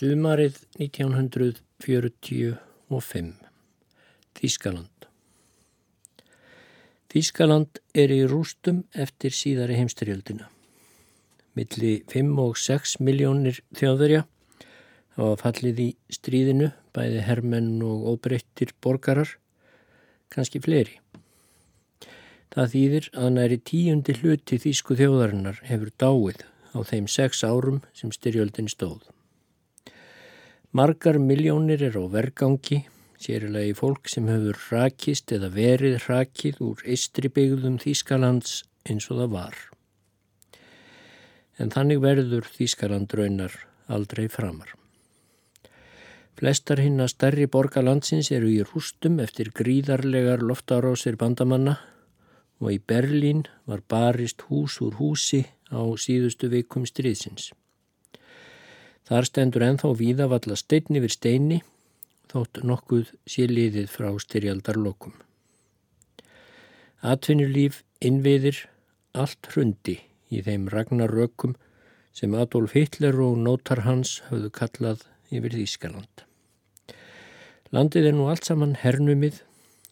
Sumarið 1945 Þískaland Þískaland er í rústum eftir síðari heimstyrjöldina. Milli 5 og 6 miljónir þjóðverja hafa fallið í stríðinu, bæði hermenn og óbreyttir borgarar, kannski fleiri. Það þýðir að næri tíundi hluti þýsku þjóðarinnar hefur dáið á þeim sex árum sem styrjöldin stóð. Margar miljónir er á vergangi, sérilega í fólk sem hefur rakist eða verið rakið úr eistribyggðum Þýskalands eins og það var. En þannig verður Þýskaland raunar aldrei framar. Flestar hinn að stærri borgarlandsins eru í rústum eftir gríðarlegar loftarásir bandamanna og í Berlín var barist hús úr húsi á síðustu vikum stríðsins. Þar stendur enþá víðavalla steinni við steini þótt nokkuð sé liðið frá styrjaldarlokum. Atvinnulíf innviðir allt hrundi í þeim ragnarökum sem Adolf Hitler og nótar hans höfðu kallað yfir Þýskaland. Landið er nú allt saman hernumið,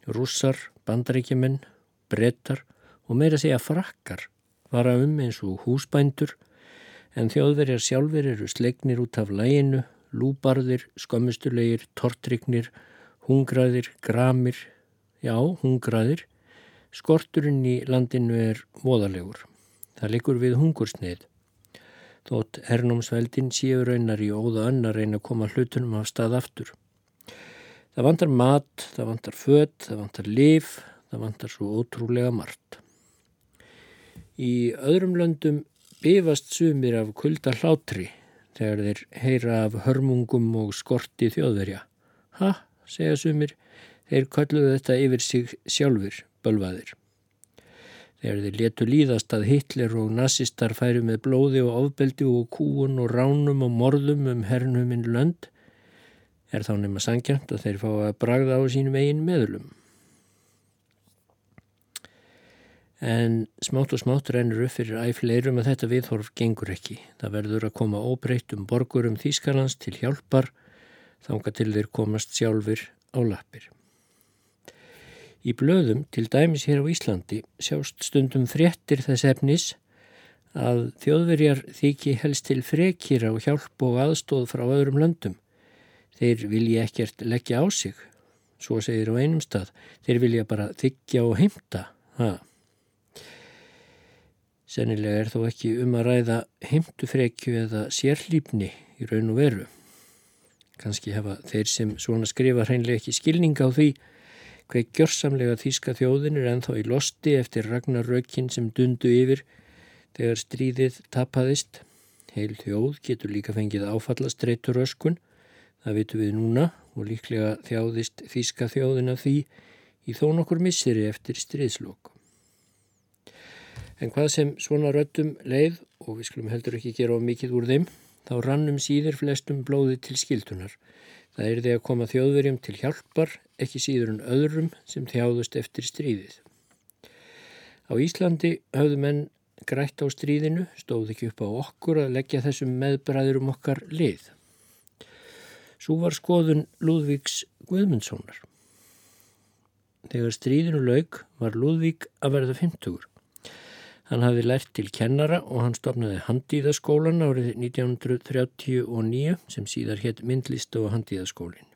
rússar, bandaríkjumenn, brettar og meira segja frakkar vara um eins og húsbændur en þjóðverjar sjálfur eru slegnir út af læginu, lúbarðir, skömmustulegir, tortrygnir, hungraðir, gramir, já, hungraðir. Skorturinn í landinu er voðalegur. Það likur við hungursneið. Þótt hernumsveldin séu raunar í óða annar reyna að koma hlutunum af stað aftur. Það vantar mat, það vantar född, það vantar lif, það vantar svo ótrúlega margt. Í öðrum löndum bifast sumir af kulda hlátri þegar þeir heyra af hörmungum og skorti þjóðverja. Ha, segja sumir, þeir kalluðu þetta yfir sig sjálfur, bölvaðir. Þegar þeir letu líðast að Hitler og nazistar færi með blóði og ofbeldi og kúun og ránum og morðum um hernuminn lönd, er þá nema sangjant að þeir fá að bragða á sínum eigin meðlum. En smátt og smátt rennur upp fyrir æfleirum að þetta viðhorf gengur ekki. Það verður að koma óbreytum borgurum Þýskalands til hjálpar þánga til þeir komast sjálfur á lappir. Í blöðum, til dæmis hér á Íslandi, sjást stundum fréttir þess efnis að þjóðverjar þykji helst til frekir á hjálp og aðstóð frá öðrum löndum. Þeir vilja ekkert leggja á sig, svo segir á einum stað. Þeir vilja bara þykja og heimta, það. Sennilega er þó ekki um að ræða heimtufrekju eða sérlýpni í raun og veru. Kanski hefa þeir sem svona skrifa hreinlega ekki skilning á því hver gjörsamlega þýska þjóðin er enþá í losti eftir ragnarökin sem dundu yfir þegar stríðið tapaðist. Heil þjóð getur líka fengið áfallastreitur öskun, það vitum við núna og líklega þjáðist þýska þjóðin af því í þó nokkur misseri eftir stríðslokk. En hvað sem svona röttum leið, og við skulum heldur ekki gera á mikið úr þeim, þá rannum síður flestum blóði til skildunar. Það er því að koma þjóðverjum til hjálpar, ekki síður en öðrum sem þjáðust eftir stríðið. Á Íslandi höfðu menn grætt á stríðinu, stóð ekki upp á okkur að leggja þessum meðbræður um okkar lið. Svo var skoðun Lúðvíks Guðmundssonar. Þegar stríðinu laug var Lúðvík að verða 50. Hann hafði lært til kennara og hann stopnaði handíðaskólan árið 1939 sem síðar hétt myndlist og handíðaskólin.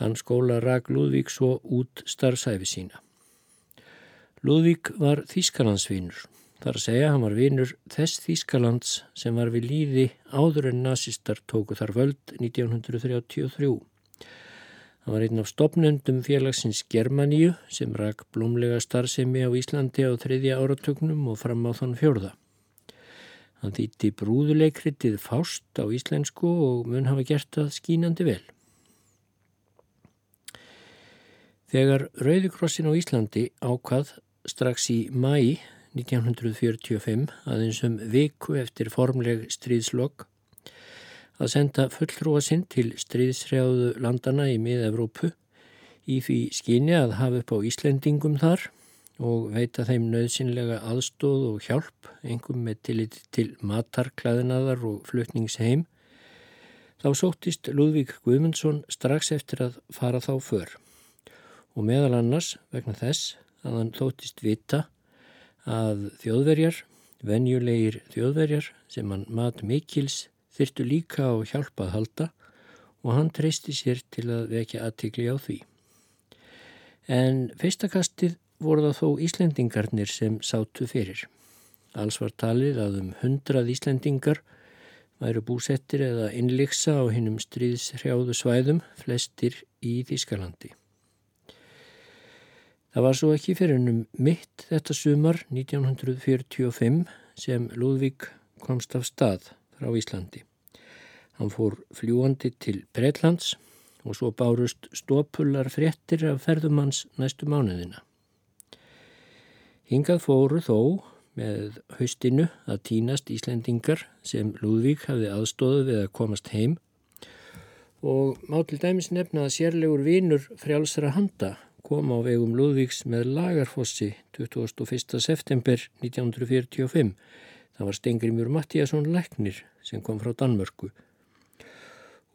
Þann skóla rak Lúðvík svo út starfsæfi sína. Lúðvík var Þýskalandsvinur. Þar að segja hann var vinur þess Þýskalands sem var við líði áður en nazistar tóku þar völd 1933. Það var einn af stopnendum félagsins Germaníu sem rak blómlega starfsemi á Íslandi á þriðja áratögnum og fram á þann fjörða. Hann þýtti brúðuleikritið Fást á íslensku og mun hafa gert það skínandi vel. Þegar Rauðikrossin á Íslandi ákvað strax í mæi 1945 aðeins um viku eftir formleg stríðslokk að senda fulltrúa sinn til stríðsrjáðu landana í mið-Evrópu í því skyni að hafa upp á Íslendingum þar og veita þeim nöðsynlega aðstóð og hjálp, engum með tillit til matarklæðinaðar og flutningsheim, Þá sóttist Lúðvík Guðmundsson strax eftir að fara þá för og meðal annars vegna þess að hann þóttist vita að þjóðverjar, venjulegir þjóðverjar sem hann mat mikils þyrtu líka á hjálpað halda og hann treysti sér til að vekja aðtikli á því. En fyrstakastið voru það þó Íslendingarnir sem sátu fyrir. Alls var talið að um hundrað Íslendingar væru búsettir eða innliksa á hinnum stríðshrjáðu svæðum, flestir í Þískalandi. Það var svo ekki fyrir hennum mitt þetta sumar 1945 sem Lúðvík komst af stað frá Íslandi. Hann fór fljúandi til Breitlands og svo bárust stópullar fréttir af ferðumanns næstu mánuðina. Hingað fóru þó með haustinu að týnast Íslendingar sem Lúðvík hafði aðstóðu við að komast heim og má til dæmis nefna að sérlegur vinur frjálsra handa kom á vegum Lúðvíks með lagarfossi 21. september 1945. Það var Stengrimjur Mattíasson Læknir sem kom frá Danmörku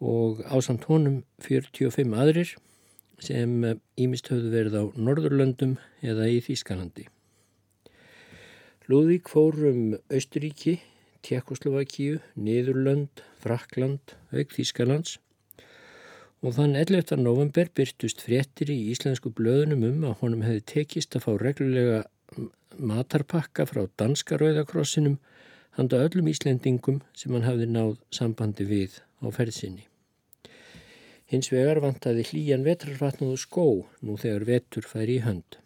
og ásamt honum 45 aðrir sem ímist höfðu verið á Norðurlöndum eða í Þýskalandi. Lúðvík fór um Austuríki, Tjekkoslovakíu, Niðurlönd, Frakland, Auk Þískalands og þann 11. november byrtust fréttir í íslensku blöðunum um að honum hefði tekist að fá reglulega matarpakka frá danska rauðakrossinum handa öllum Íslendingum sem hann hafði náð sambandi við á ferðsynni. Hins vegar vantaði hlýjan vetrarfatnuðu skó nú þegar vetur fær í hönd.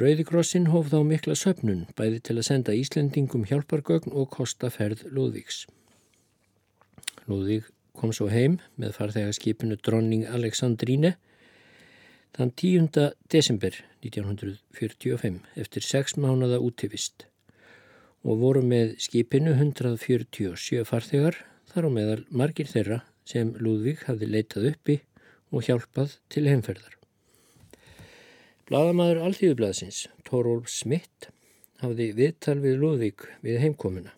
Rauðikrossin hóf þá mikla söpnun bæði til að senda Íslendingum hjálpargögn og kosta ferð Lúðvíks. Lúðvík kom svo heim með farþegarskipinu dronning Aleksandríne þann 10. desember 1945 eftir sex mánada útivist og voru með skipinu 147 farþegar þar á meðal margir þeirra sem Lúðvík hafði leitað uppi og hjálpað til heimferðar. Blaðamadur Alþjóðublaðsins, Tórólf Smitt, hafði viðtal við Lúðvík við heimkomuna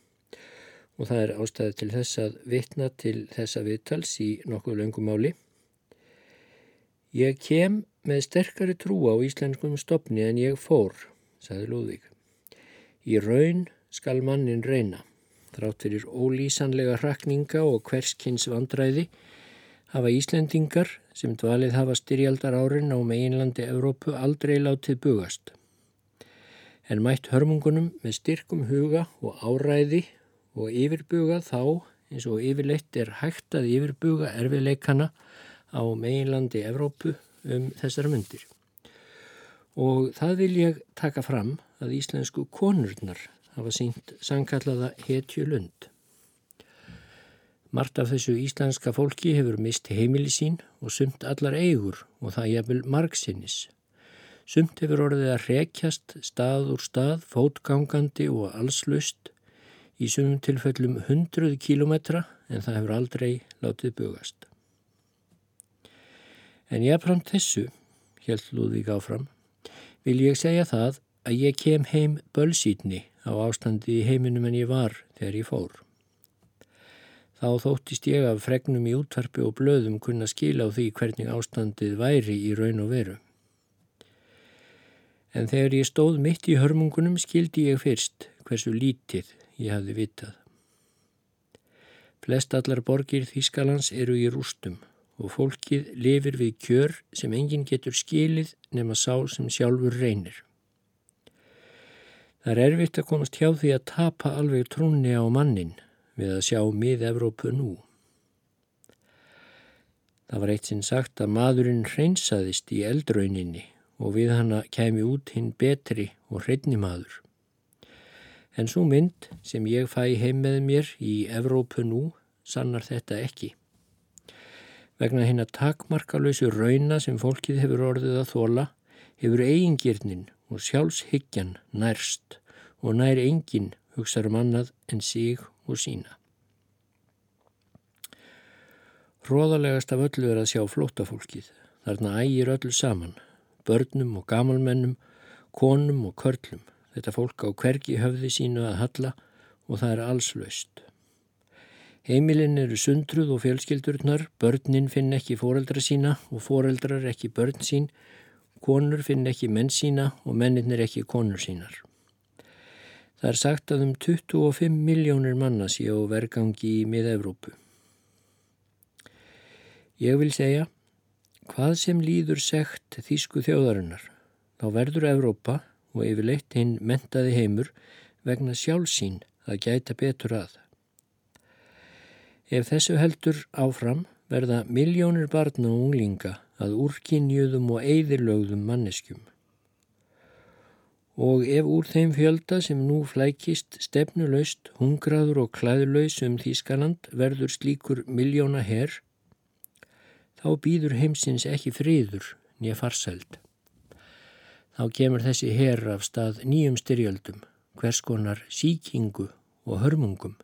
og það er ástæði til þess að vitna til þessa viðtals í nokkuð löngumáli. Ég kem með sterkari trú á íslenskum stopni en ég fór, saði Lúðvík. Í raun skal mannin reyna, þrátt fyrir ólýsanlega hrakninga og hverskins vandræði hafa Íslendingar sem dvalið hafa styrjaldar árin á meginlandi Evrópu aldrei látið bugast. En mætt hörmungunum með styrkum huga og áræði og yfirbuga þá eins og yfirleitt er hægt að yfirbuga erfiðleikana á meginlandi Evrópu um þessar myndir. Og það vil ég taka fram að íslensku konurnar hafa sínt sangkallaða hetju lund. Mart af þessu íslenska fólki hefur mist heimili sín og sumt allar eigur og það jafnvel margsinnis. Sumt hefur orðið að rekjast stað úr stað, fótgangandi og allslaust í sumum tilfellum hundruð kílometra en það hefur aldrei látið bugast. En jáfnframt þessu, held Lúðvík áfram, vil ég segja það að ég kem heim bölsýtni á ástandi í heiminum en ég var þegar ég fór. Þá þóttist ég af fregnum í útvarpi og blöðum kunna skila á því hvernig ástandið væri í raun og veru. En þegar ég stóð mitt í hörmungunum skildi ég fyrst hversu lítið ég hafði vitað. Flest allar borgir Þískalands eru í rústum og fólkið lifir við kjör sem enginn getur skilið nema sá sem sjálfur reynir. Það er erfitt að komast hjá því að tapa alveg trúnni á mannin við að sjá mið-Evrópu nú. Það var eitt sinn sagt að maðurinn hreinsaðist í eldrauninni og við hana kemi út hinn betri og hreinni maður. En svo mynd sem ég fæ heim með mér í Evrópu nú sannar þetta ekki. Vegna hinn að takmarkalösu rauna sem fólkið hefur orðið að þóla hefur eigingirnin og sjálfshyggjan nærst og nær engin hugsaður um annað en sig og sína. Hróðalegast af öllu er að sjá flótafólkið. Þarna ægir öllu saman, börnum og gamalmennum, konum og körlum. Þetta fólk á hvergi höfði sínu að halla og það er alls löst. Heimilin eru sundruð og fjölskyldurnar, börnin finn ekki foreldra sína og foreldrar ekki börn sín, konur finn ekki menn sína og menninir ekki konur sínar. Það er sagt að um 25 miljónir manna séu vergangi í mið-Evrópu. Ég vil segja, hvað sem líður segt þýsku þjóðarinnar, þá verður Evrópa og yfirleitt hinn mentaði heimur vegna sjálfsín að gæta betur að. Ef þessu heldur áfram verða miljónir barna og unglinga að úrkynjuðum og eðirlögðum manneskjum. Og ef úr þeim fjölda sem nú flækist stefnuleust, hungraður og klæðuleus um Þískaland verður slíkur miljóna herr, þá býður heimsins ekki friður nýja farsæld. Þá kemur þessi herr af stað nýjum styrjöldum, hvers konar síkingu og hörmungum.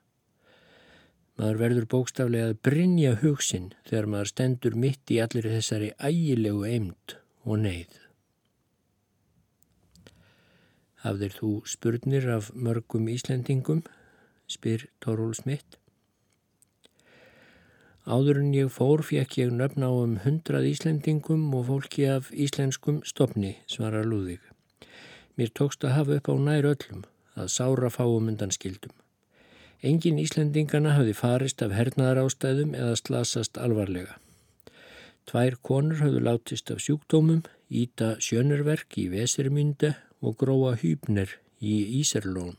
Maður verður bókstaflega að brinja hugsin þegar maður stendur mitt í allir þessari ægilegu eimt og neyð. Hafðir þú spurnir af mörgum Íslendingum, spyr Tóról Smitt. Áður en ég fór fekk ég nöfn á um hundrað Íslendingum og fólki af íslenskum stopni, svarar Lúðvík. Mér tókst að hafa upp á nær öllum að sára fáum undan skildum. Engin Íslendingana hafði farist af hernaðar ástæðum eða slasast alvarlega. Tvær konur hafðu látist af sjúkdómum, Íta Sjönnerverk í Vesirmynde og Gróa Hýbner í Íserlón.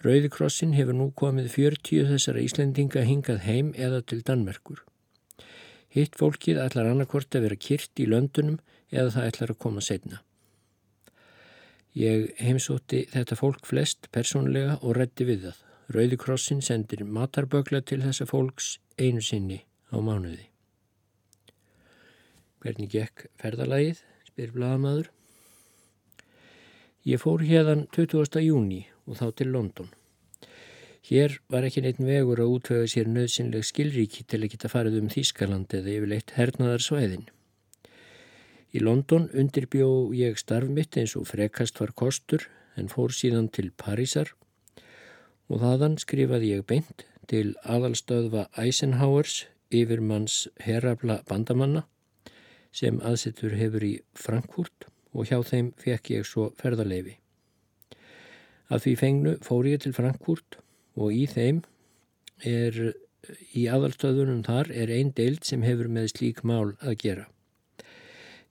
Rauðikrossin hefur nú komið 40 þessara Íslendinga hingað heim eða til Danmerkur. Hitt fólkið ætlar annarkort að vera kyrt í löndunum eða það ætlar að koma setna. Ég heimsótti þetta fólk flest persónlega og reddi við það. Rauðikrossin sendir matarbögla til þessa fólks einu sinni á mánuði. Hvernig gekk ferðalagið, spyr bladamadur. Ég fór hérðan 20. júni og þá til London. Hér var ekki neitt vegur að útvöga sér nöðsynleg skilríki til að geta farið um Þískaland eða yfirleitt hernaðar svæðin. Í London undirbjó ég starf mitt eins og frekast var kostur en fór síðan til Parísar og þaðan skrifaði ég beint til aðalstöðva Eisenhowers yfirmanns herrafla bandamanna sem aðsettur hefur í Frankfurt og hjá þeim fekk ég svo ferðarleifi. Að því fengnu fór ég til Frankfurt og í þeim er, í aðalstöðunum þar er einn deild sem hefur með slík mál að gera.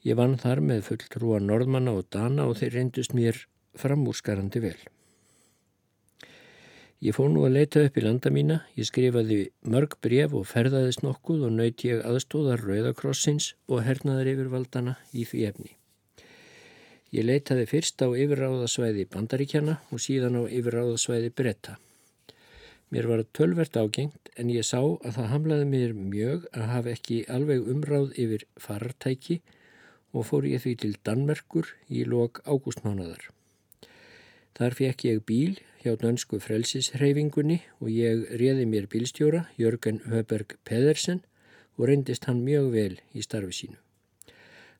Ég vann þar með fulltrúa norðmanna og dana og þeir reyndust mér framúrskarandi vel. Ég fór nú að leita upp í landa mína, ég skrifaði mörg bref og ferðaðist nokkuð og nöyti ég aðstóðar Rauðakrossins og hernaðar yfirvaldana í því efni. Ég leitaði fyrst á yfirráðasvæði Bandaríkjana og síðan á yfirráðasvæði Bretta. Mér var tölvert ágengt en ég sá að það hamlaði mér mjög að hafa ekki alveg umráð yfir farartæki og fór ég því til Danmerkur í lok ágústmánaðar. Þar fekk ég bíl hjá dönsku frelsishreyfingunni og ég réði mér bílstjóra, Jörgen Höberg Pedersen og reyndist hann mjög vel í starfi sínu.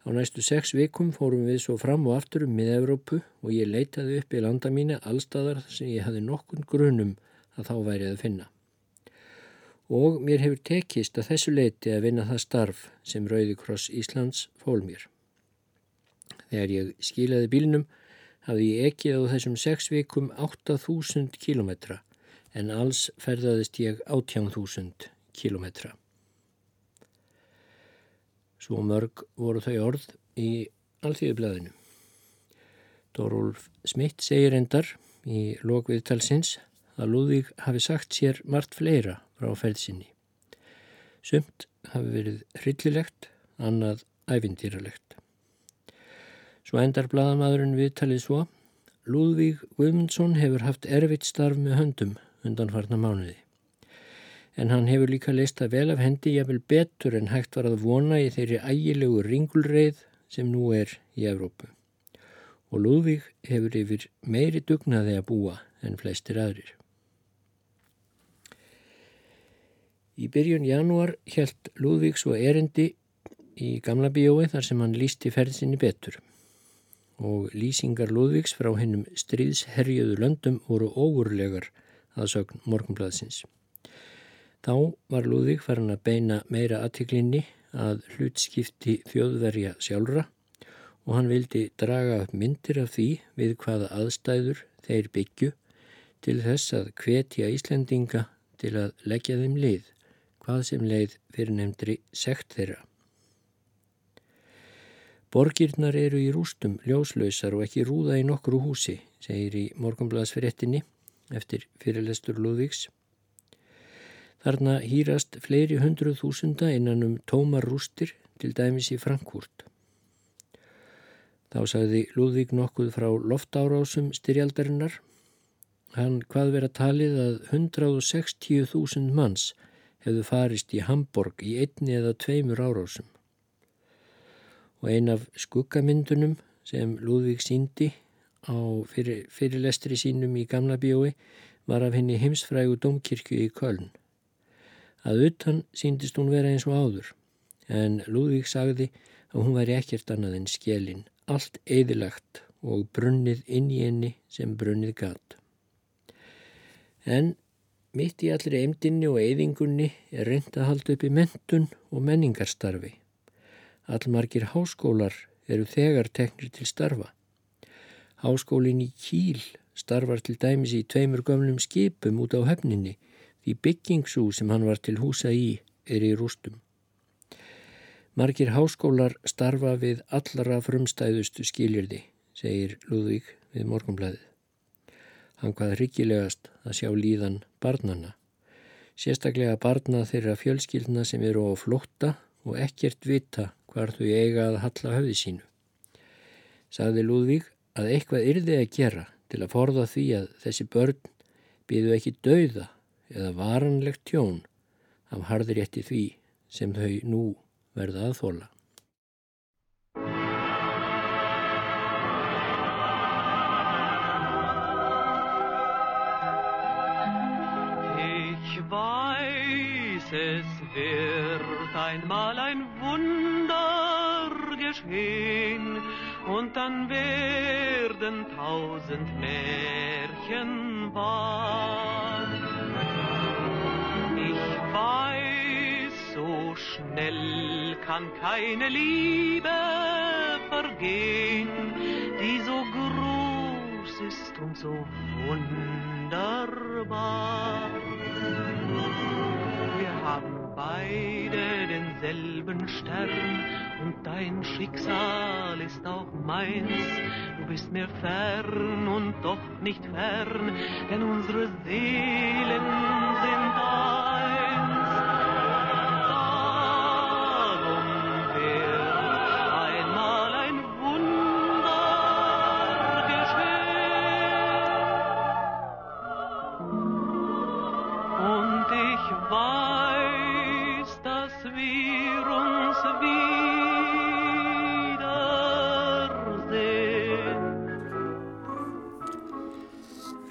Á næstu sex vikum fórum við svo fram og aftur um mið-Európu og ég leitaði upp í landa mína allstaðar sem ég hafi nokkun grunum að þá væri að finna. Og mér hefur tekist að þessu leiti að vinna það starf sem Rauði Kross Íslands fól mér. Þegar ég skilaði bílnum hafði ég ekkið á þessum sex vikum 8.000 kilometra en alls ferðaðist ég 18.000 kilometra. Svo mörg voru þau orð í alþjóðublaðinu. Dorulf Smitt segir endar í lokviðtalsins að Lúðvík hafi sagt sér margt fleira frá ferðsynni. Sumt hafi verið hryllilegt, annað æfintýralegt. Svo endar bladamæðurinn viðtalið svo. Lúðvík Guðmundsson hefur haft erfitt starf með höndum undan farna mánuði. En hann hefur líka leista vel af hendi jafnvel betur en hægt var að vona í þeirri ægilegu ringulreið sem nú er í Evrópu. Og Lúðvík hefur yfir meiri dugnaði að búa en flestir aðrir. Í byrjun janúar helt Lúðvík svo erindi í gamla bíói þar sem hann lísti ferðsinni betur og lýsingar Lúðvíks frá hennum stríðsherjuðu löndum voru óurlegar að sögn morgunblæðsins. Þá var Lúðvík farin að beina meira aðtiklinni að hlutskipti þjóðverja sjálfra og hann vildi draga upp myndir af því við hvaða aðstæður þeir byggju til þess að hvetja Íslendinga til að leggja þeim lið, hvað sem leið fyrir nefndri sekt þeirra. Borgirnar eru í rústum, ljóslausar og ekki rúða í nokkru húsi, segir í morgunblaðsfyrirtinni eftir fyrirlestur Lúðvíks. Þarna hýrast fleiri hundruð þúsunda innan um tómar rústir til dæmis í Frankúrt. Þá sagði Lúðvík nokkuð frá loftárásum styrjaldarinnar. Hann hvað verið að talið að 160.000 manns hefðu farist í Hamburg í einni eða tveimur árásum. Og ein af skuggamyndunum sem Lúðvík síndi á fyrir, fyrirlestri sínum í gamla bíói var af henni heimsfrægu domkirkju í Köln. Að utan síndist hún vera eins og áður, en Lúðvík sagði að hún væri ekkert annað en skjelin, allt eðilagt og brunnið inn í henni sem brunnið gatt. En mitt í allri eimdinni og eðingunni er reynd að halda upp í mentun og menningarstarfi. Allmargir háskólar eru þegar teknir til starfa. Háskólin í Kíl starfar til dæmis í tveimur gömlum skipum út á hefninni Því byggingsú sem hann var til húsa í er í rústum. Margir háskólar starfa við allara frumstæðustu skilirði, segir Lúðvík við morgunblæðið. Hann hvað hryggilegast að sjá líðan barnana. Sérstaklega barna þeirra fjölskyldna sem eru á flótta og ekkert vita hvar þau eiga að halla höfði sínu. Saði Lúðvík að eitthvað yrði að gera til að forða því að þessi börn býðu ekki dauða eða varanlegt tjón af harðrétti því sem þau nú verða að þóla. Ich weiß, es wird einmal dann werden tausend Märchen wahr. schnell kann keine Liebe vergehen, die so groß ist und so wunderbar. Wir haben beide denselben Stern und dein Schicksal ist auch meins. Du bist mir fern und doch nicht fern, denn unsere Seelen sind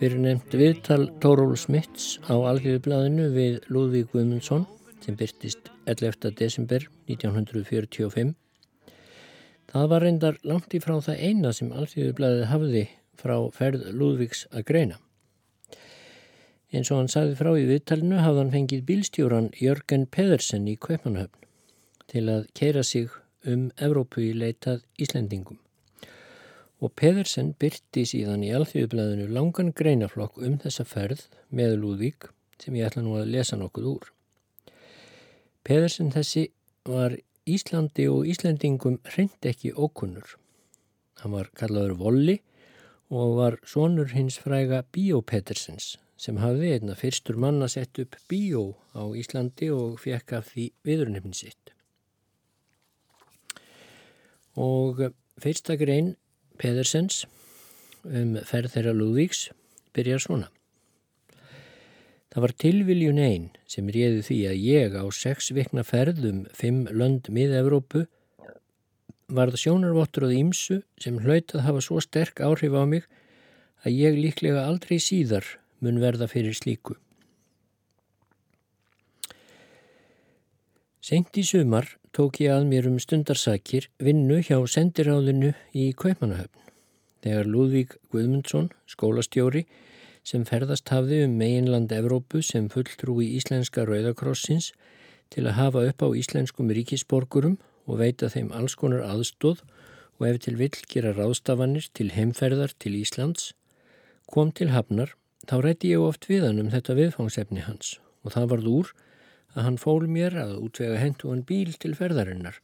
Fyrir nefnt viðtal Tóról Smits á algjörðublaðinu við Lúðvík Guðmundsson sem byrtist 11. desember 1945. Það var reyndar langt í frá það eina sem algjörðublaðið hafði frá ferð Lúðvíks að greina. En svo hann sagði frá í viðtalinu hafði hann fengið bílstjóran Jörgen Pedersen í Kveipanahöfn til að keira sig um Evrópu í leitað Íslendingum og Pedersen byrti síðan í alþjóðublaðinu langan greinaflokk um þessa ferð með Lúðvík sem ég ætla nú að lesa nokkuð úr. Pedersen þessi var Íslandi og Íslandingum hreint ekki ókunnur. Hann var kallaður Volli og var sonur hins fræga Bíó Pedersens sem hafði einna fyrstur manna sett upp bíó á Íslandi og fekk af því viðurnefnin sitt. Og fyrsta grein Pedersens um ferð þeirra Lúðvíks byrjar svona. Það var tilviljun einn sem réði því að ég á sex vikna ferðum fimm lönd mið-Evrópu varð sjónarvottur á ímsu sem hlaut að hafa svo sterk áhrif á mig að ég líklega aldrei síðar mun verða fyrir slíku. Sengt í sumar tók ég að mér um stundarsakir vinnu hjá sendiráðinu í Kaupanahöfn. Þegar Lúðvík Guðmundsson, skólastjóri, sem ferðast hafði um meginland Evrópu sem fulltrúi íslenska Rauðakrossins til að hafa upp á íslenskum ríkisborgurum og veita þeim alls konar aðstóð og ef til vill gera ráðstafanir til heimferðar til Íslands, kom til Hafnar, þá rætti ég oft við hann um þetta viðfangsefni hans og það varð úr að hann fól mér að útvega hendu hann bíl til ferðarinnar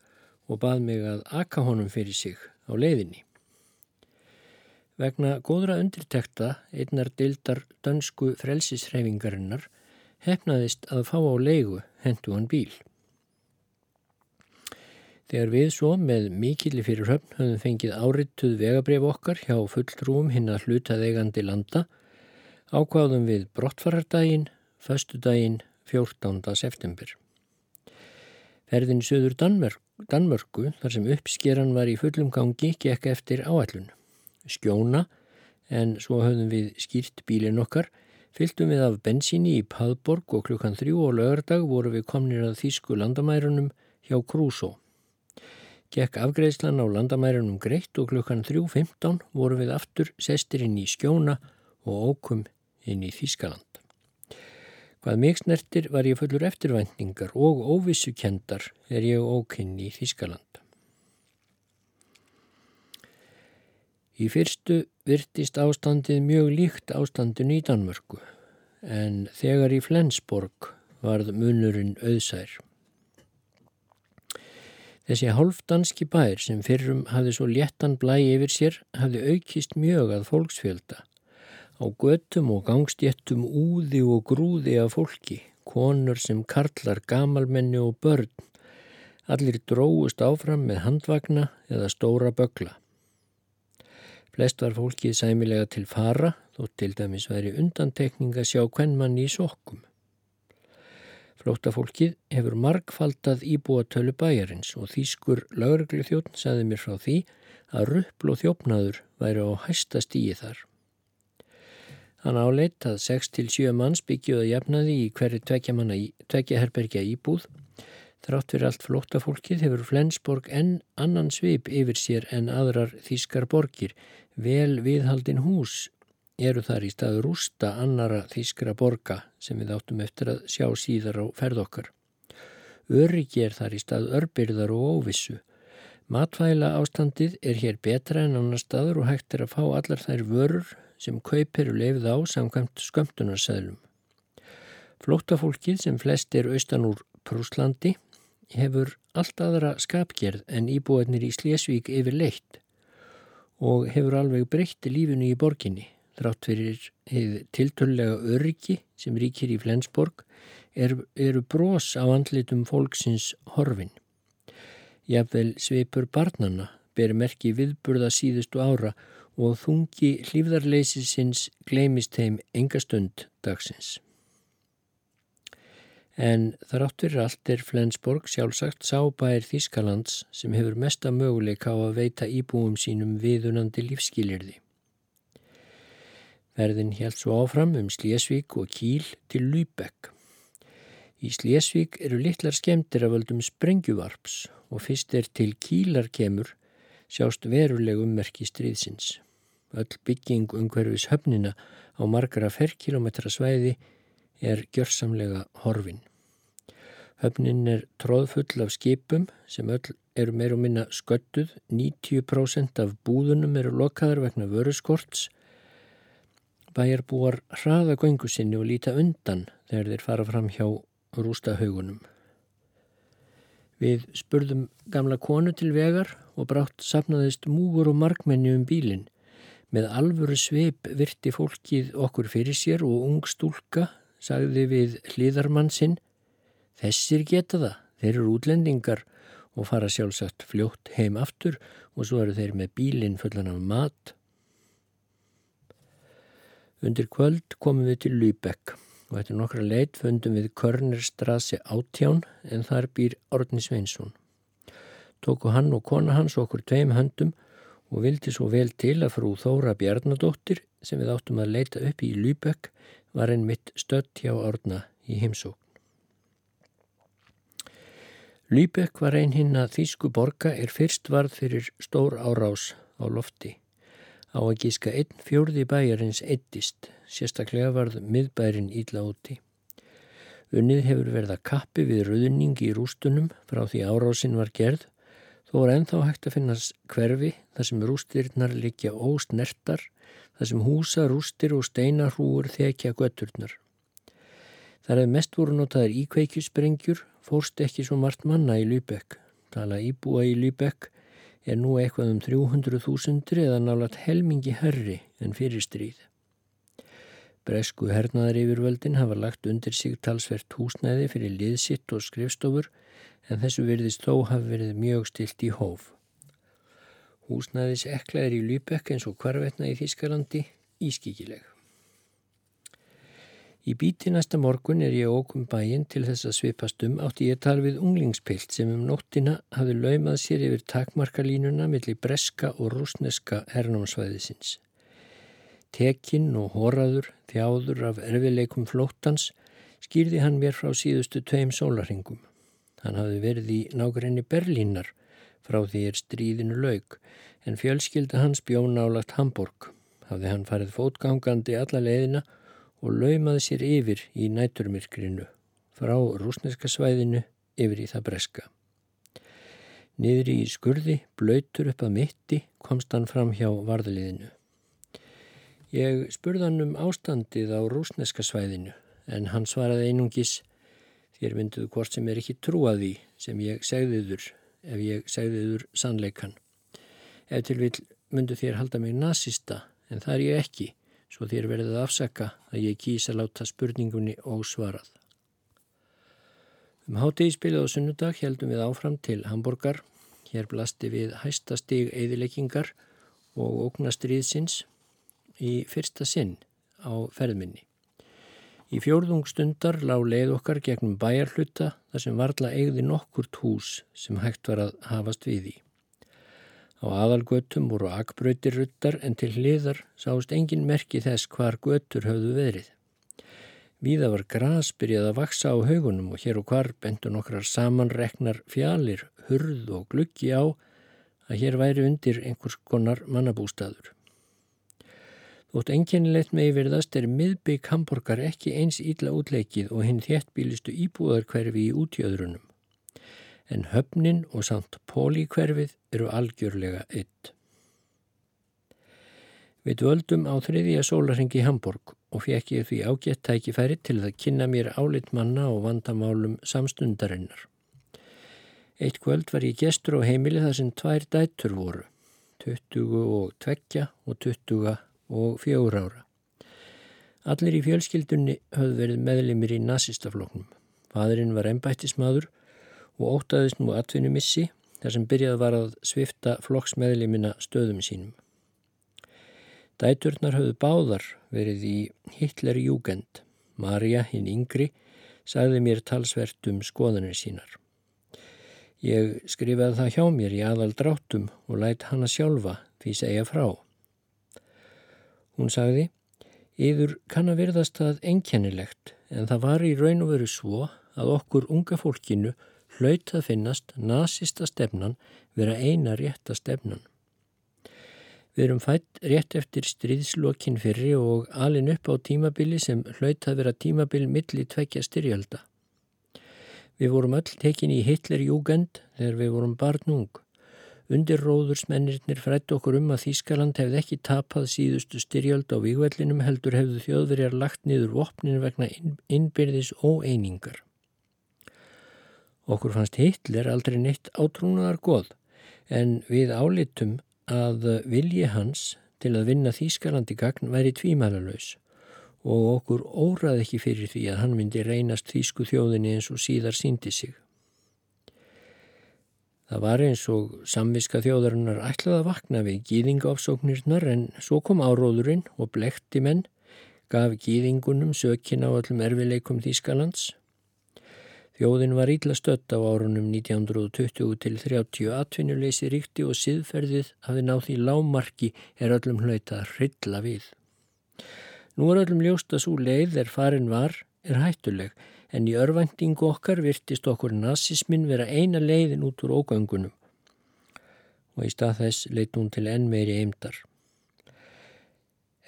og bað mig að aka honum fyrir sig á leiðinni. Vegna góðra undirtekta einnar dildar dönsku frelsisreifingarinnar hefnaðist að fá á leigu hendu hann bíl. Þegar við svo með mikilli fyrir höfn höfum fengið árituð vegabref okkar hjá fulltrúum hinn að hlutað eigandi landa, ákváðum við brottfarardaginn, föstudaginn 14. september. Ferðin söður Danmörk, Danmörku, þar sem uppskeran var í fullum gangi, gekk eftir áallun. Skjóna, en svo höfðum við skýrt bílin okkar, fylgdum við af bensíni í Padborg og klukkan þrjú og lögardag voru við komnir að Þísku landamærunum hjá Krúsó. Gekk afgreðslan á landamærunum greitt og klukkan 3.15 voru við aftur sestir inn í skjóna og ókum inn í Þískaland. Hvað mig snertir var ég fullur eftirvæntingar og óvissukendar er ég ókinn í Þískaland. Í fyrstu virtist ástandið mjög líkt ástandinu í Danmörku en þegar í Flensborg varð munurinn auðsær. Þessi hálfdanski bær sem fyrrum hafði svo léttan blæ yfir sér hafði aukist mjög að fólksfjölda. Á göttum og gangstjettum úði og grúði af fólki, konur sem karlar, gamalmenni og börn. Allir dróust áfram með handvagna eða stóra bögla. Flest var fólkið sæmilega til fara, þó til dæmis væri undantekning að sjá hvern mann í sokkum. Flóttafólkið hefur margfaldað íbúatölu bæjarins og þýskur lauruglu þjóttn saði mér frá því að ruppl og þjófnaður væri á hæsta stíi þar. Hann áleitt að 6-7 manns byggjuða jafnaði í hverju tvekja herbergja íbúð. Þrátt fyrir allt flóttafólkið hefur Flensborg enn annan svip yfir sér en aðrar þýskar borgir, vel viðhaldin hús eru þar í stað rústa annara þýskra borga sem við áttum eftir að sjá síðar á ferð okkar. Öryggi er þar í stað örbyrðar og óvissu. Matvæla ástandið er hér betra en annar staður og hægt er að fá allar þær vörur sem kaupir leifð á samkvæmt skömmtunarsæðlum. Flóttafólkið sem flest er austan úr Prúslandi hefur allt aðra skapgerð en íbúinir í Slesvík yfir leitt og hefur alveg breytti lífinu í borginni þrátt fyrir tiltöllega öryggi sem ríkir í Flensborg er, eru brós á andlitum fólksins horfin. Jafnvel sveipur barnana ber merki viðburða síðustu ára og þungi hlýfðarleysisins gleimist heim engastund dagsins. En þar áttur allt er Flensborg sjálfsagt sábær Þískalands sem hefur mesta möguleika á að veita íbúum sínum viðunandi lífskilirði. Ferðin held svo áfram um Slésvík og Kíl til Lübeck. Í Slésvík eru litlar skemmtir af völdum sprengjuvarps og fyrst er til Kílar kemur sjást veruleg ummerki stríðsins. Öll bygging umhverfis höfnina á margara ferrkilometra svæði er gjörsamlega horfin. Höfnin er tróðfull af skipum sem öll eru meir og minna sköttuð, 90% af búðunum eru lokaðar vegna vöruskorts Bæjarbúar hraða göngu sinni og líta undan þegar þeir fara fram hjá rústahaugunum. Við spurðum gamla konu til vegar og brátt sapnaðist múgur og markmenni um bílinn. Með alvöru sveip virti fólkið okkur fyrir sér og ung stúlka sagði við hlýðarmann sinn Þessir geta það, þeir eru útlendingar og fara sjálfsagt fljótt heim aftur og svo eru þeir með bílinn fullan af mat Undir kvöld komum við til Lübeck og eftir nokkra leit fundum við Körnerstrasi átján en þar býr Orni Sveinsson. Tóku hann og kona hans okkur tveim höndum og vildi svo vel til að frú Þóra Bjarnadóttir sem við áttum að leita upp í Lübeck var einn mitt stött hjá Orna í heimsókn. Lübeck var einn hinn að Þísku borga er fyrst varð fyrir stór árás á lofti. Á að gíska einn fjórði bæjarins eittist, sérstaklega varð miðbærin íla úti. Unnið hefur verið að kappi við rauðningi í rústunum frá því árásinn var gerð, þó er enþá hægt að finnast hverfi þar sem rústirnar likja ósnertar, þar sem húsa, rústir og steinarhúur þekja götturnar. Þar hefur mest voru notaður íkveikjusprengjur, fórst ekki svo margt manna í Lübeck. Tala íbúa í Lübeck er nú eitthvað um 300.000 eða nálat helmingi herri en fyrir stríð. Bresku hernaðar yfirvöldin hafa lagt undir sig talsvert húsnæði fyrir liðsitt og skrifstofur en þessu virðist þó hafi verið mjög stilt í hóf. Húsnæðis ekla er í Lübeck eins og hvarvetna í Þískalandi ískikileg. Í bíti næsta morgun er ég ókum bæinn til þess að svipast um átti ég tal við unglingspilt sem um nóttina hafi laumað sér yfir takmarkalínuna millir breska og rúsneska hernámsvæðisins. Tekinn og horaður, þjáður af erfileikum flóttans skýrði hann mér frá síðustu tveim sólarhingum. Hann hafi verið í nákrenni Berlínar frá því er stríðinu laug en fjölskylda hans bjón álagt Hamburg. Hafði hann farið fótgangandi alla leiðina og laumaði sér yfir í næturmyrkrinu frá rúsneska svæðinu yfir í það breska. Niðri í skurði, blöytur upp að mitti, komst hann fram hjá varðliðinu. Ég spurði hann um ástandið á rúsneska svæðinu en hann svaraði einungis þér mynduðu hvort sem er ekki trúaði sem ég segðiður ef ég segðiður sannleikan. Ef til vil myndu þér halda mig nazista en það er ég ekki svo þér verðið að afsaka að ég kýsa láta spurningunni ósvarað. Um hátegispilið á sunnudag heldum við áfram til Hamburgar. Hér blasti við hæstastig eðileggingar og ógnastriðsins í fyrsta sinn á ferðminni. Í fjórðungstundar lág leið okkar gegnum bæjarhluta þar sem varla eigði nokkurt hús sem hægt var að hafast við í. Á aðalgötum voru akbröytir ruttar en til hliðar sást engin merki þess hvar götur höfðu verið. Víða var gras byrjað að vaksa á haugunum og hér og hvar bentu nokkrar samanreknar fjalir, hurð og gluggi á að hér væri undir einhvers konar mannabústaður. Þótt enginnilegt með yfirðast er miðbygg Hamburgar ekki eins ílla útleikið og hinn þéttbílistu íbúðarkverfi í útjöðrunum en höfnin og samt pólíkverfið eru algjörlega ytt. Við dvöldum á þriðja sólarhengi Hamburg og fekk ég því ágætt tækifæri til að kynna mér álit manna og vandamálum samstundarinnar. Eitt kvöld var ég gestur á heimili þar sem tvær dættur voru, 20 og 2 og 20 og 4 ára. Allir í fjölskyldunni höfðu verið meðlimir í nazistafloknum. Fadurinn var ennbættismadur og ótaðist nú atvinnumissi þar sem byrjað var að svifta flokksmeðlimina stöðum sínum. Dæturnar höfðu báðar verið í Hitlerjúgend. Marja, hinn yngri, sagði mér talsvert um skoðanir sínar. Ég skrifaði það hjá mér í aðal dráttum og lætt hana sjálfa því segja frá. Hún sagði, yfir kann að verðast það enkjænilegt en það var í raun og veru svo að okkur unga fólkinu hlaut að finnast nazista stefnan vera eina rétta stefnan. Við erum fætt rétt eftir stríðslokkin fyrri og alin upp á tímabili sem hlaut að vera tímabil milli tvekja styrjalda. Við vorum öll tekin í Hitlerjúgend þegar við vorum barnung. Undir róðursmennirnir frætt okkur um að Þískaland hefði ekki tapað síðustu styrjald á vígvellinum heldur hefðu þjóðverjar lagt niður vopnin vegna innbyrðis óeiningar. Okkur fannst Hitler aldrei neitt átrúnaðar goð en við álitum að vilji hans til að vinna Þýskalandi gagn væri tvímælalauðs og okkur óraði ekki fyrir því að hann myndi reynast Þýsku þjóðinni eins og síðar síndi sig. Það var eins og samviska þjóðarinnar ætlaði að vakna við gýðingaofsóknirnar en svo kom áróðurinn og blekti menn, gaf gýðingunum sökin á öllum erfileikum Þýskalands. Þjóðin var ítla stött á árunum 1920 til 30 atvinnuleysi ríkti og siðferðið hafi náð því lámarki er öllum hlaut að hrilla við. Nú er öllum ljóst að svo leið er farin var er hættuleg en í örvendingu okkar virtist okkur nazismin vera eina leiðin út úr ógöngunum og í stað þess leitt hún til enn meiri eimdar.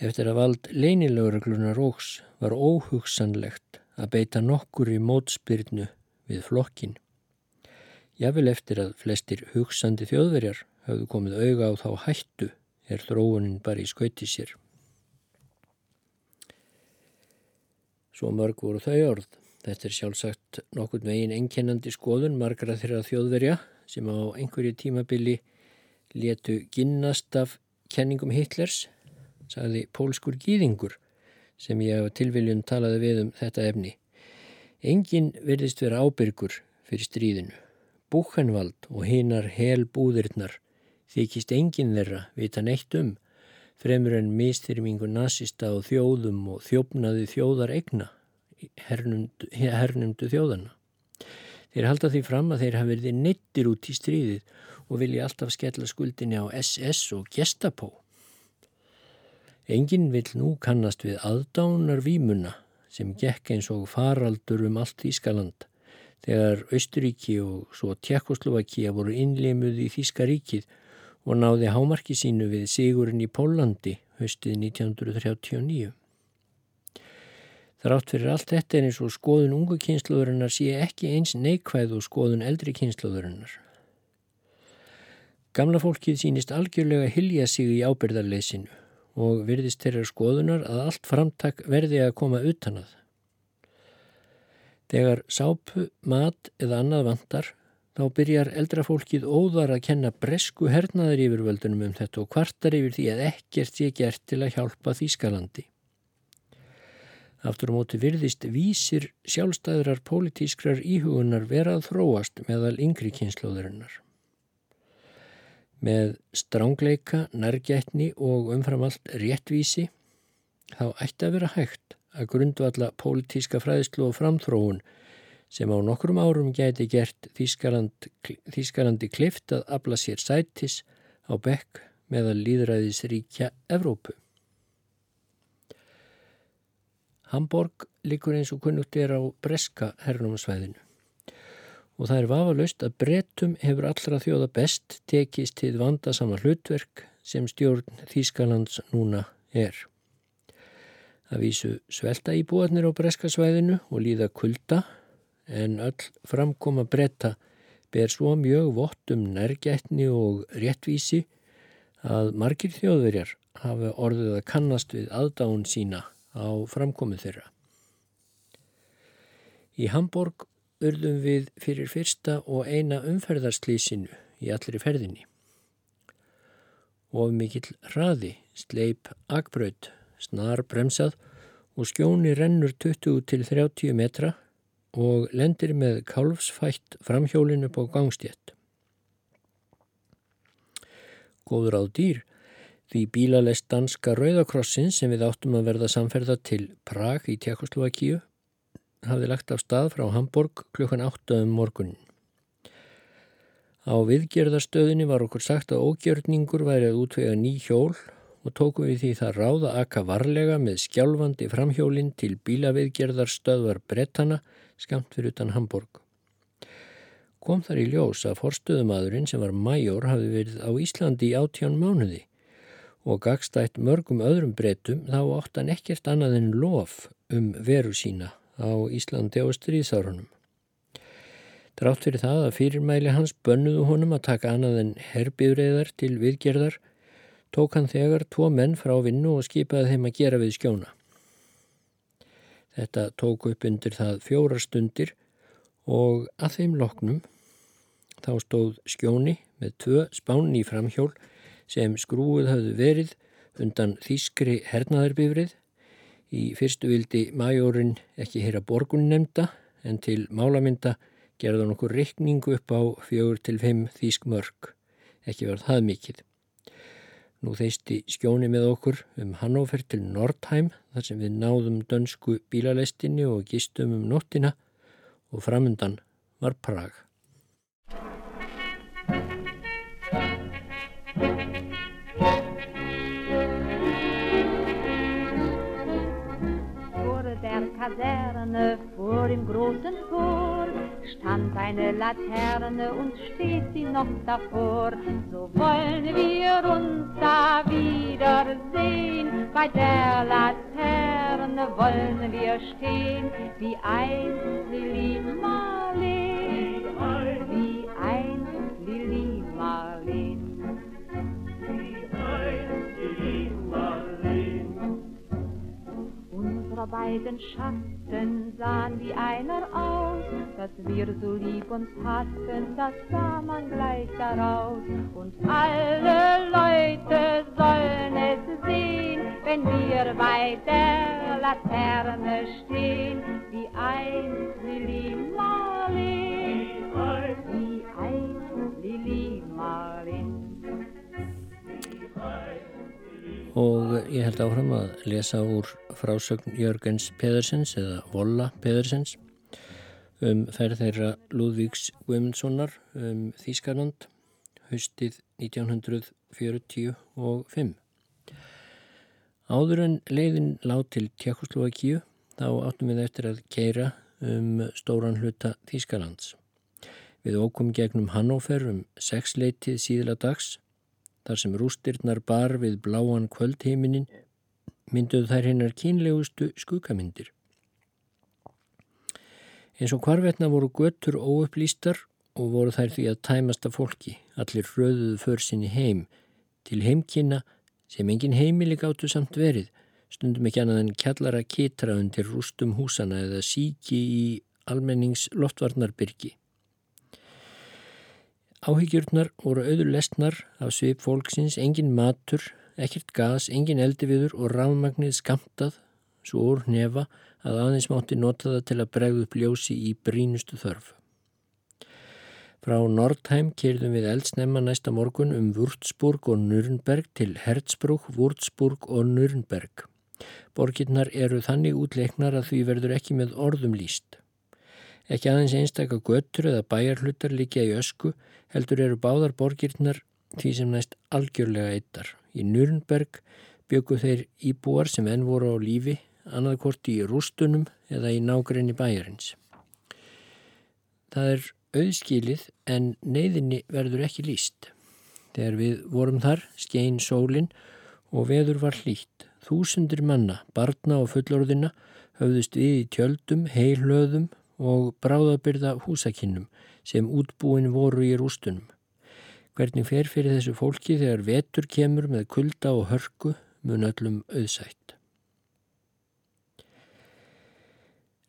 Eftir að vald leinilögreglunar ógs var óhugsanlegt að beita nokkur í mótspyrnu við flokkin. Jável eftir að flestir hugsandi þjóðverjar hafðu komið auga á þá hættu er þróunin bara í skauti sér. Svo mörg voru þau orð. Þetta er sjálfsagt nokkur megin enkennandi skoðun margra þeirra þjóðverja sem á einhverju tímabili letu ginnast af kenningum Hitlers, sagði pólskur gýðingur sem ég á tilviljun talaði við um þetta efni. Engin verðist vera ábyrgur fyrir stríðinu. Búkhenvald og hinnar hel búðirnar þykist engin þeirra vita neitt um, fremur en mistyrmingu nazista og þjóðum og þjófnaði þjóðar egna, hernumdu, hernumdu þjóðana. Þeir halda því fram að þeir hafi verið neittir út í stríðið og vilja alltaf skella skuldinni á SS og Gestapo. Engin vil nú kannast við aðdánar výmuna sem gekk eins og faraldur um allt Ískaland þegar Östuríki og svo Tjekkoslovakia voru innleimuð í Þíska ríkið og náði hámarki sínu við Sigurinn í Pólandi höstið 1939. Þrátt fyrir allt þetta er eins og skoðun ungu kynsluðurinnar sé ekki eins neikvæð og skoðun eldri kynsluðurinnar. Gamla fólkið sínist algjörlega hilja sig í ábyrðarleysinu og virðist þeirra skoðunar að allt framtak verði að koma utan að. Þegar sápu, mat eða annað vantar þá byrjar eldra fólkið óðar að kenna bresku hernaðar yfirvöldunum um þetta og kvartar yfir því að ekkert sé gert til að hjálpa Þýskalandi. Aftur á móti virðist vísir sjálfstæðrar pólitískrar íhugunar verað þróast meðal yngri kynnslóðurinnar með strángleika, nærgætni og umframallt réttvísi, þá ætti að vera hægt að grundvalla pólitíska fræðslu og framþróun sem á nokkrum árum gæti gert Þískaland, Þískalandi klift að abla sér sætis á bekk meðal líðræðisríkja Evrópu. Hamburg likur eins og kunnugt er á breska hernumarsvæðinu og það er vafalaust að brettum hefur allra þjóða best tekist til vandasama hlutverk sem stjórn Þýskalands núna er. Það vísu svelta í búarnir á breskasvæðinu og líða kulda en öll framkoma bretta ber svo mjög vott um nærgætni og réttvísi að margir þjóðverjar hafa orðið að kannast við aðdáun sína á framkomu þeirra. Í Hamburg urðum við fyrir fyrsta og eina umferðarslýsinu í allri ferðinni. Of mikill hraði, sleip agbraut, snar bremsað og skjóni rennur 20 til 30 metra og lendir með kálfsfætt framhjólinu på gangstétt. Góður á dýr, því bílalest danska Rauðakrossin sem við áttum að verða samferða til Prag í Tjekkoslovakíu hafði lagt af stað frá Hamburg klukkan 8 um morgunin. Á viðgerðarstöðinni var okkur sagt að ógjörningur væri að útvega ný hjól og tókum við því það ráða akka varlega með skjálfandi framhjólinn til bílaviðgerðarstöðvar brettana skamt fyrir utan Hamburg. Kom þar í ljós að forstöðumadurinn sem var major hafi verið á Íslandi í áttján mánuði og gagstætt mörgum öðrum brettum þá átt hann ekkert annað en lof um veru sína á Íslandi á stríðsárunum. Drátt fyrir það að fyrirmæli hans bönnuðu honum að taka annað en herbyrðar til viðgerðar tók hann þegar tvo menn frá vinnu og skipaði þeim að gera við skjóna. Þetta tók upp undir það fjóra stundir og að þeim loknum þá stóð skjóni með tvö spánni í framhjól sem skrúið hafðu verið undan þýskri hernaðarbyrðið Í fyrstu vildi majórin ekki heyra borgun nefnda en til málamynda gerða nokkur rikningu upp á fjögur til fimm þýsk mörg. Ekki var það mikið. Nú þeisti skjóni með okkur um Hannover til Nordheim þar sem við náðum dönsku bílalestinni og gistum um nóttina og framundan var Prag. Kaserne vor dem großen Tor stand eine Laterne und steht sie noch davor. So wollen wir uns da wiedersehen, bei der Laterne wollen wir stehen, wie einst Lili Marleen, wie einst Lili Marleen. Unsere beiden Schatten sahen wie einer aus, dass wir so lieb uns hatten, das sah man gleich daraus. Und alle Leute sollen es sehen, wenn wir bei der Laterne stehen, wie einst Lili Marleen, og ég held áfram að lesa úr frásögn Jörgens Pedersens eða Volla Pedersens um ferð þeirra Lúðvíks Guimundssonar um Þískanand haustið 1945. Áður en leiðin lág til Tjekkoslovakíu þá áttum við eftir að keira um stóran hluta Þískalands. Við ókum gegnum Hannover um sexleitið síðla dags Þar sem rústirnar bar við bláan kvöldheiminin mynduð þær hennar kínlegustu skukamyndir. Eins og hvarvetna voru göttur óupplýstar og voru þær því að tæmast af fólki, allir fröðuðu för sinni heim, til heimkina sem engin heimili gáttu samt verið, stundum ekki annað en kjallara kitra undir rústum húsana eða síki í almennings loftvarnarbyrgi. Áhyggjurnar voru auður lesnar af svip fólksins, engin matur, ekkert gas, engin eldiviður og rámagnið skamtað svo úr nefa að aðeins mátti nota það til að bregðu upp ljósi í brínustu þörf. Frá Nordheim kyrðum við eldsnemma næsta morgun um Würzburg og Nürnberg til Herzbruch, Würzburg og Nürnberg. Borgirnar eru þannig útleiknar að því verður ekki með orðum líst. Ekki aðeins einstakka göttur eða bæjarhlutar líkja í ösku heldur eru báðar borgirnar því sem næst algjörlega eittar. Í Nürnberg byggu þeir íbúar sem enn voru á lífi annaðkort í rústunum eða í nágrenni bæjarins. Það er auðskilið en neyðinni verður ekki líst. Þegar við vorum þar skein sólinn og veður var hlýtt. Þúsundir manna, barna og fullorðina höfðust við í tjöldum, heilöðum og bráðabyrða húsakinnum sem útbúin voru í rústunum. Hvernig fer fyrir þessu fólki þegar vetur kemur með kulda og hörku mun öllum auðsætt.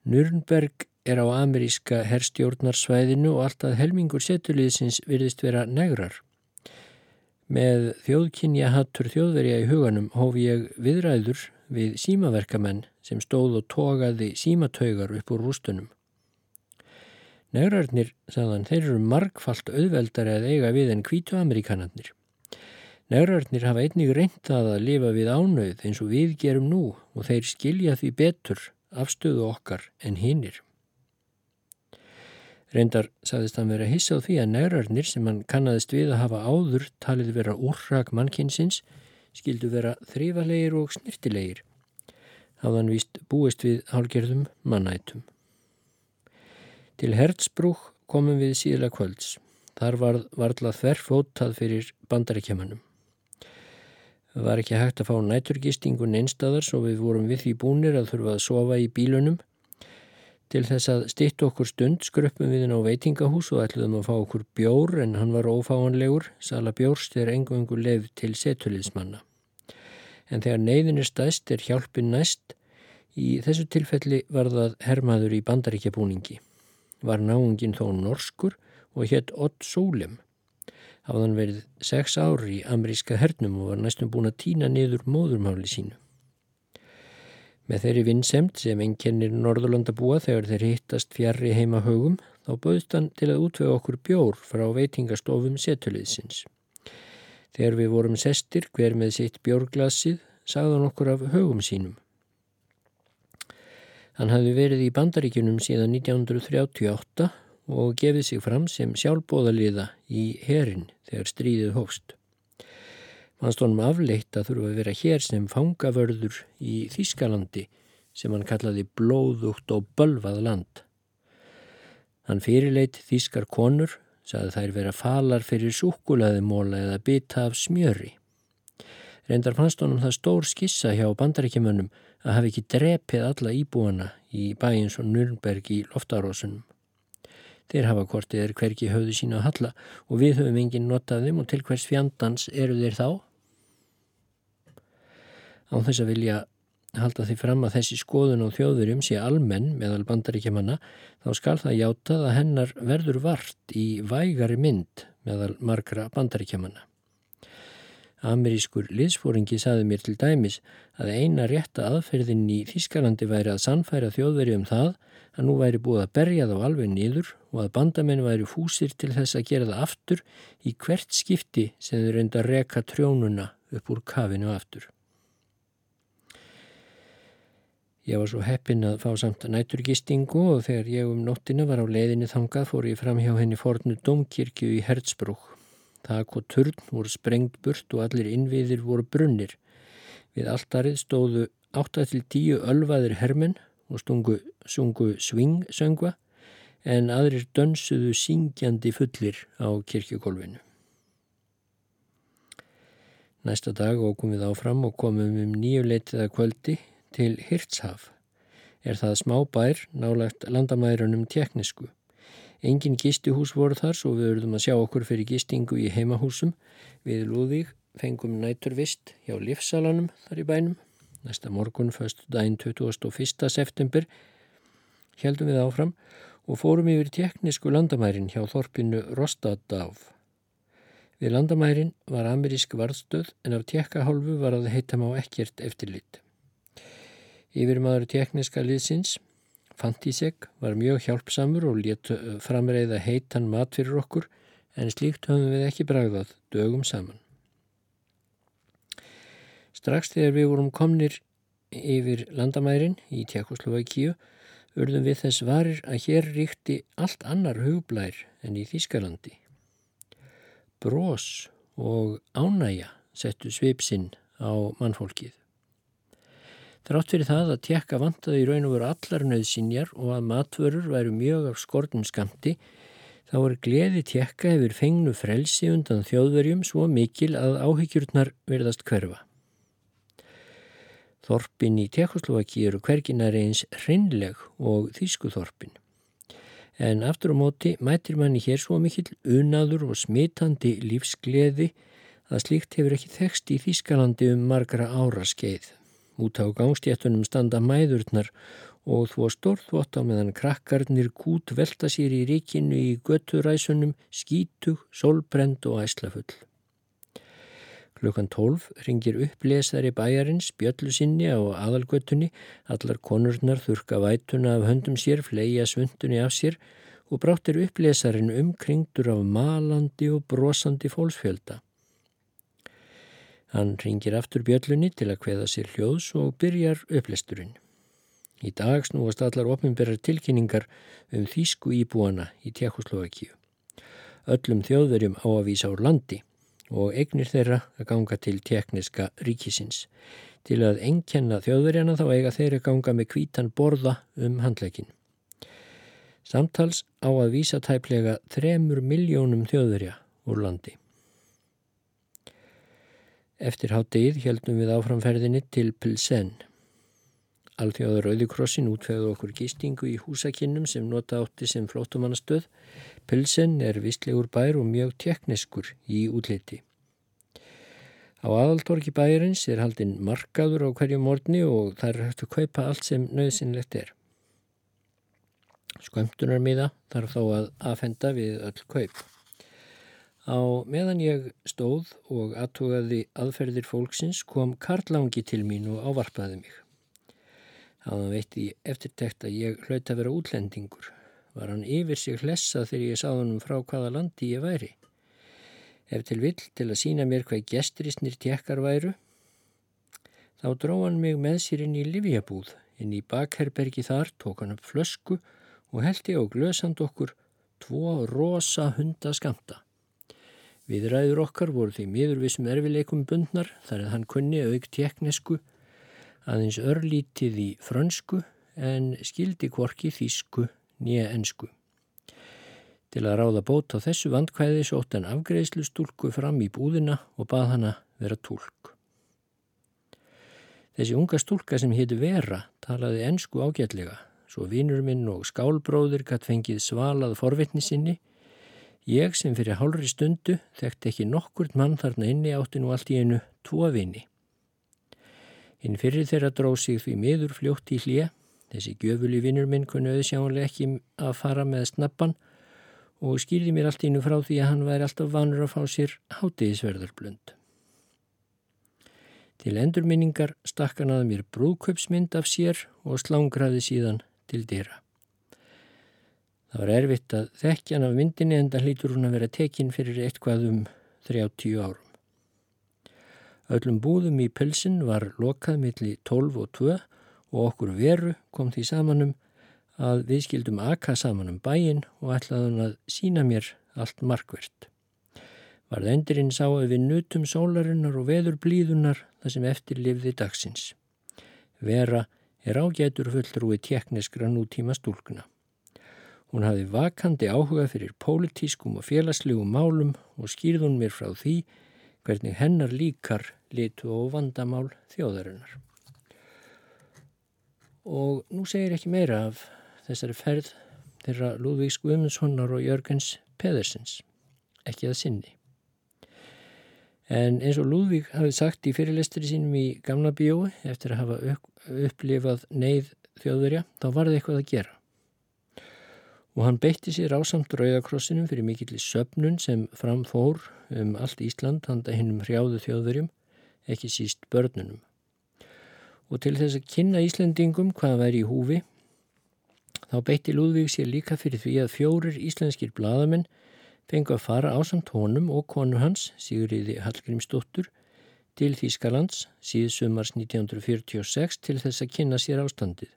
Nürnberg er á ameríska herstjórnarsvæðinu og alltaf helmingur setuliðsins virðist vera negrar. Með þjóðkynja hattur þjóðverja í huganum hófi ég viðræður við símaverkamenn sem stóð og togaði símataugar upp úr rústunum. Negrarnir, sagðan, þeir eru margfalt auðveldari að eiga við en kvítu amerikanarnir. Negrarnir hafa einnig reyndað að lifa við ánauð eins og við gerum nú og þeir skilja því betur afstöðu okkar en hinnir. Reyndar sagðist hann vera hissað því að negrarnir sem hann kannadist við að hafa áður talið vera úrrak mannkinsins skildu vera þrýfalegir og snirtilegir. Hafðan víst búist við hálgerðum mannætum. Til Herzbrúk komum við síðla kvölds. Þar var varðlað þverfótað fyrir bandarækjamanum. Það var ekki hægt að fá næturgistingun einstadar svo við vorum við því búnir að þurfa að sofa í bílunum. Til þess að stitt okkur stund skröppum við inn á veitingahús og ætluðum að fá okkur bjór en hann var ófáanlegur. Sala bjórst er engungu leið til setuliðsmanna. En þegar neyðin er stæst er hjálpin næst. Í þessu tilfelli var það hermaður í bandaríkjabúningi var náungin þó norskur og hétt Ott Sólem. Hafðan verið sex ári í ameríska hernum og var næstum búin að týna niður móðurmáli sínu. Með þeirri vinnsemt sem ennkennir Norðurlanda búa þegar þeir hittast fjarrri heima högum þá bauðst hann til að útvega okkur bjór frá veitingastofum setuliðsins. Þegar við vorum sestir hver með sitt bjórglasið sagðan okkur af högum sínum. Hann hafði verið í bandaríkunum síðan 1938 og gefið sig fram sem sjálfbóðaliða í herin þegar stríðið hófst. Fannst honum afleitt að þurfa að vera hér sem fangavörður í Þískalandi sem hann kallaði blóðugt og bölvað land. Hann fyrirleit þýskar konur, saði þær vera falar fyrir súkulaðimóla eða bytta af smjöri. Reyndar fannst honum það stór skissa hjá bandaríkjumönnum að hafi ekki drepið alla íbúana í bæins og Nürnberg í loftarósunum. Þeir hafa kortið er hverki höfðu sína að halla og við höfum enginn notað þeim og til hvers fjandans eru þeir þá? Á þess að vilja halda því fram að þessi skoðun á þjóðurjum sé almenn meðal bandaríkjamanna þá skal það játað að hennar verður vart í vægari mynd meðal margra bandaríkjamanna. Amerískur liðsfóringi saði mér til dæmis að eina rétta aðferðin í Þískalandi væri að sannfæra þjóðveri um það að nú væri búið að berja þá alveg niður og að bandamenn væri fúsir til þess að gera það aftur í hvert skipti sem þau reynda að reka trjónuna upp úr kafinu aftur. Ég var svo heppin að fá samt næturgistingu og þegar ég um nóttina var á leiðinni þangað fór ég fram hjá henni fornu domkirkju í Hertzbrúk. Þak og turn voru sprengt burt og allir innviðir voru brunnir. Við alltarið stóðu 8-10 ölvaðir hermen og stungu, sungu svingsöngva en aðrir dönsuðu syngjandi fullir á kirkjugólfinu. Næsta dag ógum við áfram og komum um nýju leitið að kvöldi til Hirtshaf er það smá bær nálagt landamærunum teknisku. Engin gistihús voru þar svo við verðum að sjá okkur fyrir gistingu í heimahúsum. Við Lúðvík fengum næturvist hjá Livsalanum þar í bænum. Næsta morgun, förstu daginn 21. september, heldum við áfram og fórum yfir teknisku landamærin hjá þorpinu Rostadaf. Við landamærin var amerísk varðstöð en af tekkahálfu var að heita má ekkert eftirlitt. Yfirmaður tekniska liðsins, Fantísek, var mjög hjálpsamur og létt framreiða heitan mat fyrir okkur en slíkt höfum við ekki bragðað dögum saman. Strax þegar við vorum komnir yfir landamærin í Tjekkoslovakíu urðum við þess varir að hér ríkti allt annar hugblær en í Þískalandi. Brós og ánæja settu svipsinn á mannfólkið. Þrátt fyrir það að tjekka vantaði í raun og veru allar nöðsinjar og að matvörur væru mjög af skortum skamti, þá er gleði tjekka hefur fengnu frelsi undan þjóðverjum svo mikil að áhyggjurnar verðast hverfa. Þorpin í Tjekkoslovaki eru hverginar eins hreinleg og þýskuþorpin. En aftur á móti mætir manni hér svo mikil unaður og smitandi lífsgleði að slíkt hefur ekki þekst í Þýskalandi um margra ára skeið. Út á gangstjættunum standa mæðurnar og þvó stórþvott á meðan krakkarnir kút velta sér í ríkinu í götturæsunum, skítug, solbrend og æslafull. Klukkan tólf ringir upplesari bæjarins bjöllu sinni á aðalgötunni, allar konurnar þurka vætuna af höndum sér, fleia svundunni af sér og bráttir upplesarin umkringdur af malandi og brosandi fólksfjölda. Hann ringir aftur bjöllunni til að hveða sér hljóðs og byrjar upplesturinn. Í dag snúast allar opnumberðar tilkynningar um þýsku íbúana í Tjekkoslovakíu. Öllum þjóðverjum á að vísa úr landi og eignir þeirra að ganga til tekniska ríkisins. Til að engkenna þjóðverjana þá eiga þeirra ganga með kvítan borða um handleikin. Samtals á að vísa tæplega þremur miljónum þjóðverja úr landi. Eftir háttegið heldum við áframferðinni til Pilsen. Alþjóður Rauðikrossin útfegði okkur gistingu í húsakinnum sem nota átti sem flótumannastöð. Pilsen er vistlegur bær og mjög tekniskur í útliti. Á aðaltorki bæjarins er haldinn markaður á hverju morgni og það er hægt að kaupa allt sem nöðsynlegt er. Skömmtunarmiða þarf þá að afhenda við öll kaup. Á meðan ég stóð og aðtugaði aðferðir fólksins kom Karlangi til mín og ávarpaði mig. Hann veitti eftirtekt að ég hlaut að vera útlendingur. Var hann yfir sig hlessa þegar ég sáð hann frá hvaða landi ég væri. Ef til vill til að sína mér hvað gestrisnir tjekkar væru, þá dró hann mig með sér inn í Livjabúð. Inn í bakherbergi þar tók hann upp flösku og held ég á glösand okkur tvo rosa hundaskamta. Viðræður okkar voru því miðurvissum erfileikum bundnar þar að hann kunni auk teknesku aðeins örlítið í frönsku en skildi kvorki þísku nýja ensku. Til að ráða bót á þessu vandkvæði sótt hann afgreðslu stúlku fram í búðina og bað hana vera tólk. Þessi unga stúlka sem héttu Vera talaði ensku ágætlega, svo vinur minn og skálbróður gatt fengið svalað forvitni sinni. Ég sem fyrir hálfri stundu þekkt ekki nokkurt mann þarna inni átti nú allt í einu tvo vini. Hinn fyrir þeirra dróð sig því miður fljótt í hlýja Þessi gjöfuli vinnur minn kunni auðsjáanlega ekki að fara með snappan og skýrði mér allt innu frá því að hann væri alltaf vanur að fá sér hátiðisverðarblönd. Til endurminningar stakk hann að mér brúköpsmynd af sér og slángraði síðan til dýra. Það var erfitt að þekkja hann af myndinni en það hlýtur hún að vera tekinn fyrir eitthvað um 30 árum. Öllum búðum í pilsin var lokað millir 12 og 2 og okkur veru kom því samanum að við skildum akka saman um bæin og ætlaðum að sína mér allt markvert. Varð endurinn sá að við nutum sólarinnar og veður blíðunar þar sem eftir lifði dagsins. Vera er ágætur fullrúi tjekniskra nútíma stúlkuna. Hún hafi vakandi áhuga fyrir pólitískum og félagslegum málum og skýrðun mér frá því hvernig hennar líkar litu og vandamál þjóðarinnar. Og nú segir ekki meira af þessari ferð þeirra Lúðvíks Guðmundssonar og Jörgens Pedersens, ekki að sinni. En eins og Lúðvík hafið sagt í fyrirlestri sínum í gamla bíói eftir að hafa upplifað neyð þjóðverja, þá var það eitthvað að gera. Og hann beitti sér ásamt rauðakrossinum fyrir mikill í söpnun sem framfór um allt Ísland handa hinnum hrjáðu þjóðverjum, ekki síst börnunum og til þess að kynna Íslandingum hvað væri í húfi þá beitti Lúðvík sér líka fyrir því að fjórir íslenskir bladamenn fengu að fara á samt honum og konu hans, Sigurriði Hallgrímsdóttur, til Þýskalands síðsumars 1946 til þess að kynna sér ástandið.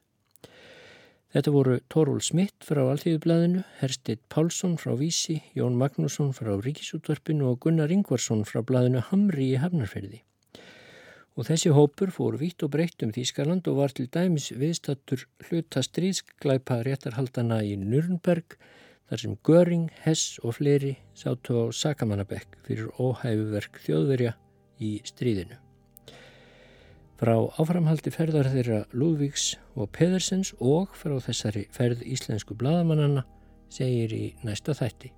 Þetta voru Torvald Smitt frá Alþjóðublaðinu, Herstedt Pálsson frá Vísi, Jón Magnússon frá Ríkisútvarpinu og Gunnar Ingvarsson frá blaðinu Hamri í Hafnarferði og þessi hópur fór vitt og breytt um Þýskaland og var til dæmis viðstattur hluta stríðsklæpa réttarhaldana í Nürnberg þar sem Göring, Hess og fleiri sátu á Sakamannabekk fyrir óhæfuverk þjóðverja í stríðinu. Frá áframhaldi ferðar þeirra Lúðvíks og Pedersens og frá þessari ferð íslensku bladamannanna segir í næsta þætti.